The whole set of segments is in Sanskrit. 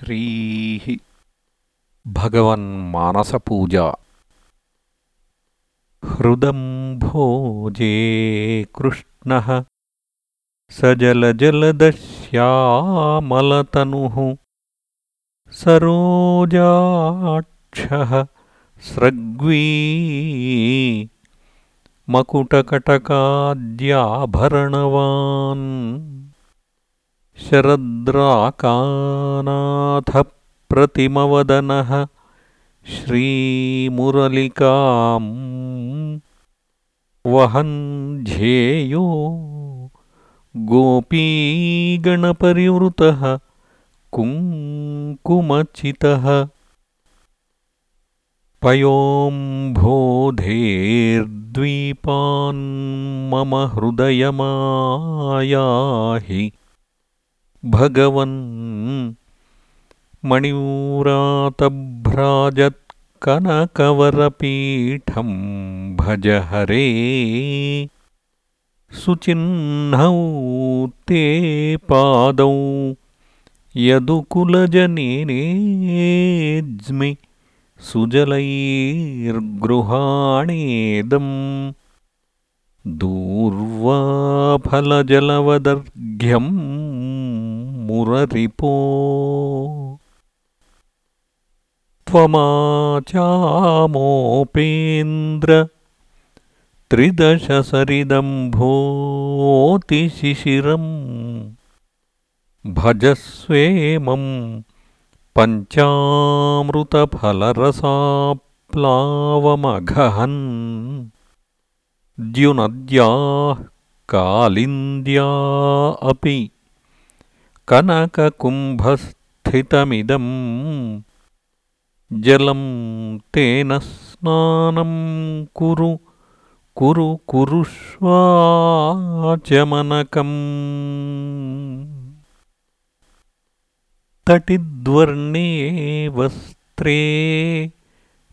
श्रीः। भगवन्मानसपूजा हृदम्भोजे कृष्णः। स जलजलदश्यामलतनुः सरोजाक्षः स्रग्वी। मकुटकटकाद्याभरणवान् शरद्राकानाथप्रतिमवदनः श्रीमुरलिकाम् वहन् ध्येयो गोपीगणपरिवृतः कुङ्कुमचितः पयोम्भोधेर्द्वीपान् हृदयमायाहि भगवन् मणिव्रातभ्राजत्कनकवरपीठं भज हरे। सुचिह्नौ ते पादौ यदुकुलजनेनेज्मि सुजलैर्गृहाणेदम् दूर्वाफलजलवदर्घ्यम् मुररिपो। त्वमाचामोपेन्द्र त्रिदशसरिदम्भोतिशिशिरम् भजस्वेमम् पञ्चामृतफलरसाप्लावमघहन्। द्युनद्याः कालिन्द्या अपि कनककुम्भस्थितमिदम् जलं तेन स्नानं कुरु कुरु कुरुष्वाचमनकम्। तटिद्वर्णे वस्त्रे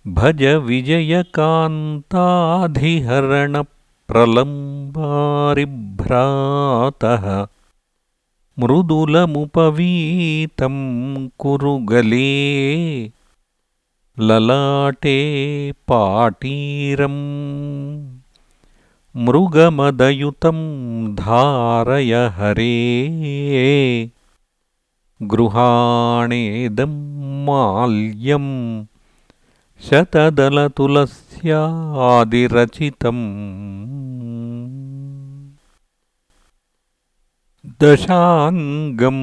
भज विजयकान्ताधिहरणप्रलम्बारिभ्रातः मृदुलमुपवीतं कुरु गले ललाटे पाटीरम् मृगमदयुतं धारय हरे गृहाणेदं माल्यं शतदलतुलस्यादिरचितम् दशाङ्गं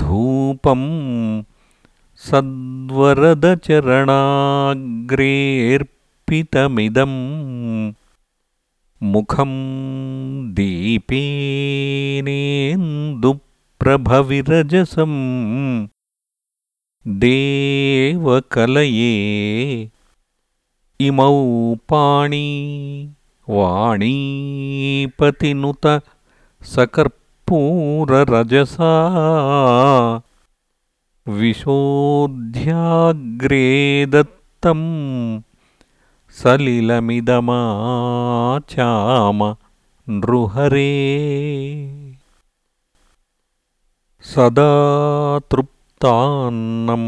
धूपं सद्वरदचरणाग्रेऽर्पितमिदम् मुखं दीपेनेन्दु प्रभविरजसं देवकलये इमौ पाणी वाणीपतिनुत सकर्पूररजसा विशोध्याग्रे दत्तं सलिलमिदमाचाम नृहरे। सदा तृप्तान्नं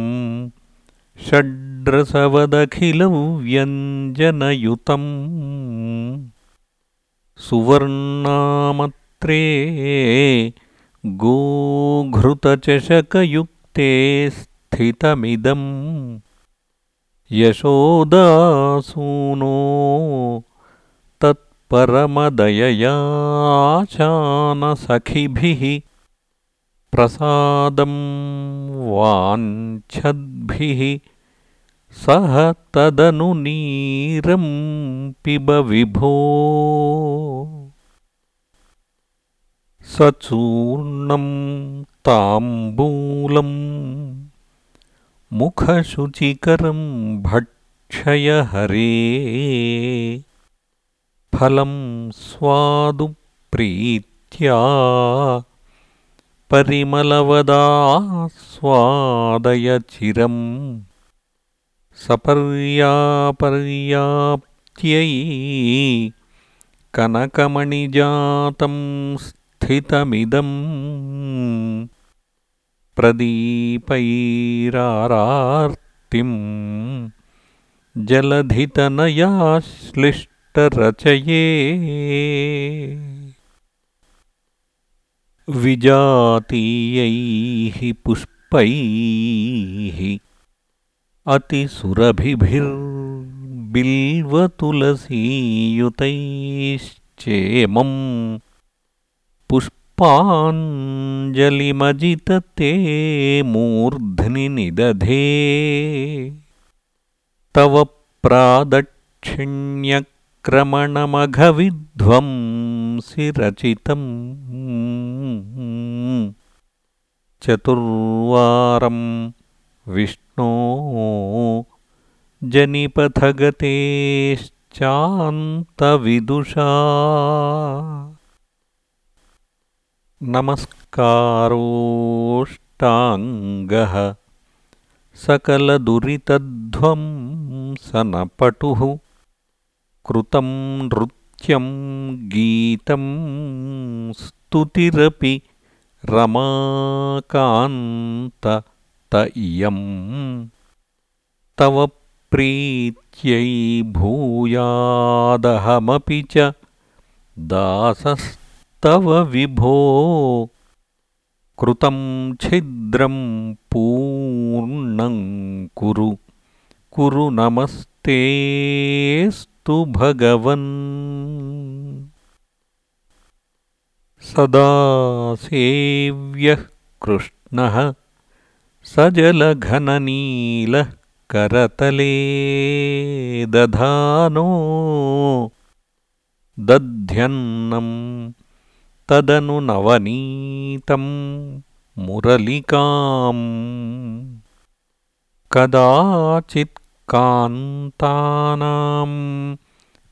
षड्रसवदखिलव्यञ्जनयुतं गोघृतचषकयुक्ते स्थितमिदम् यशोदासूनो तत्परमदययाचानसखिभिः प्रसादं वाञ्छद्भिः सह तदनुनीरं पिब विभो सचूर्णं ताम्बूलं मुखशुचिकरं भक्षय हरे। फलं स्वादुप्रीत्या परिमलवदास्वादयचिरम् सपर्यापर्याप्त्यै कनकमणिजातं स्थितमिदम् प्रदीपैरारार्तिम् जलधितनयाश्लिष्टरचये विजातीयैः पुष्पैः अतिसुरभिभिर्बिल्वतुलसीयुतैश्चेमम् पुष्पाञ्जलिमजितते मूर्ध्नि निदधे। तव प्रादक्षिण्यक्रमणमघविध्वंसिरचितम् चतुर्वारं विष्णो जनिपथगतेश्चान्तविदुषा नमस्कारोष्टाङ्गः सकलदुरितध्वंसनपटुः कृतं नृत्यं गीतं स्तुतिरपि रमाकान्त त इयम् तव प्रीत्यै भूयादहमपि च दासस्तव विभो कृतं छिद्रं पूर्णं कुरु। कुरु नमस्तेऽस्तु भगवन्। सदा सेव्यः कृष्णः सजलघननीलः करतले दधानो। दध्यन्नं तदनु नवनीतं मुरलिकाम्। कदाचित्कान्तानां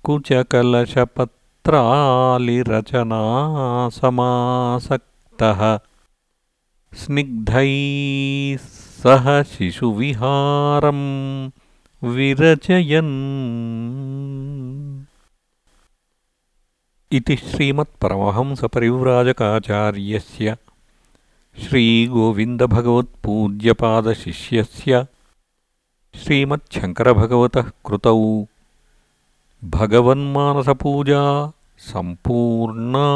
कुचकलशपत्रालिरचनासमासक्तः। स्निग्धैः सह शिशुविहारं विरचयन् इति श्रीमत्परमहंसपरिव्राजकाचार्यस्य श्रीगोविन्दभगवत्पूज्यपादशिष्यस्य श्रीमच्छङ्करभगवतः कृतौ भगवन्मानसपूजा सम्पूर्णा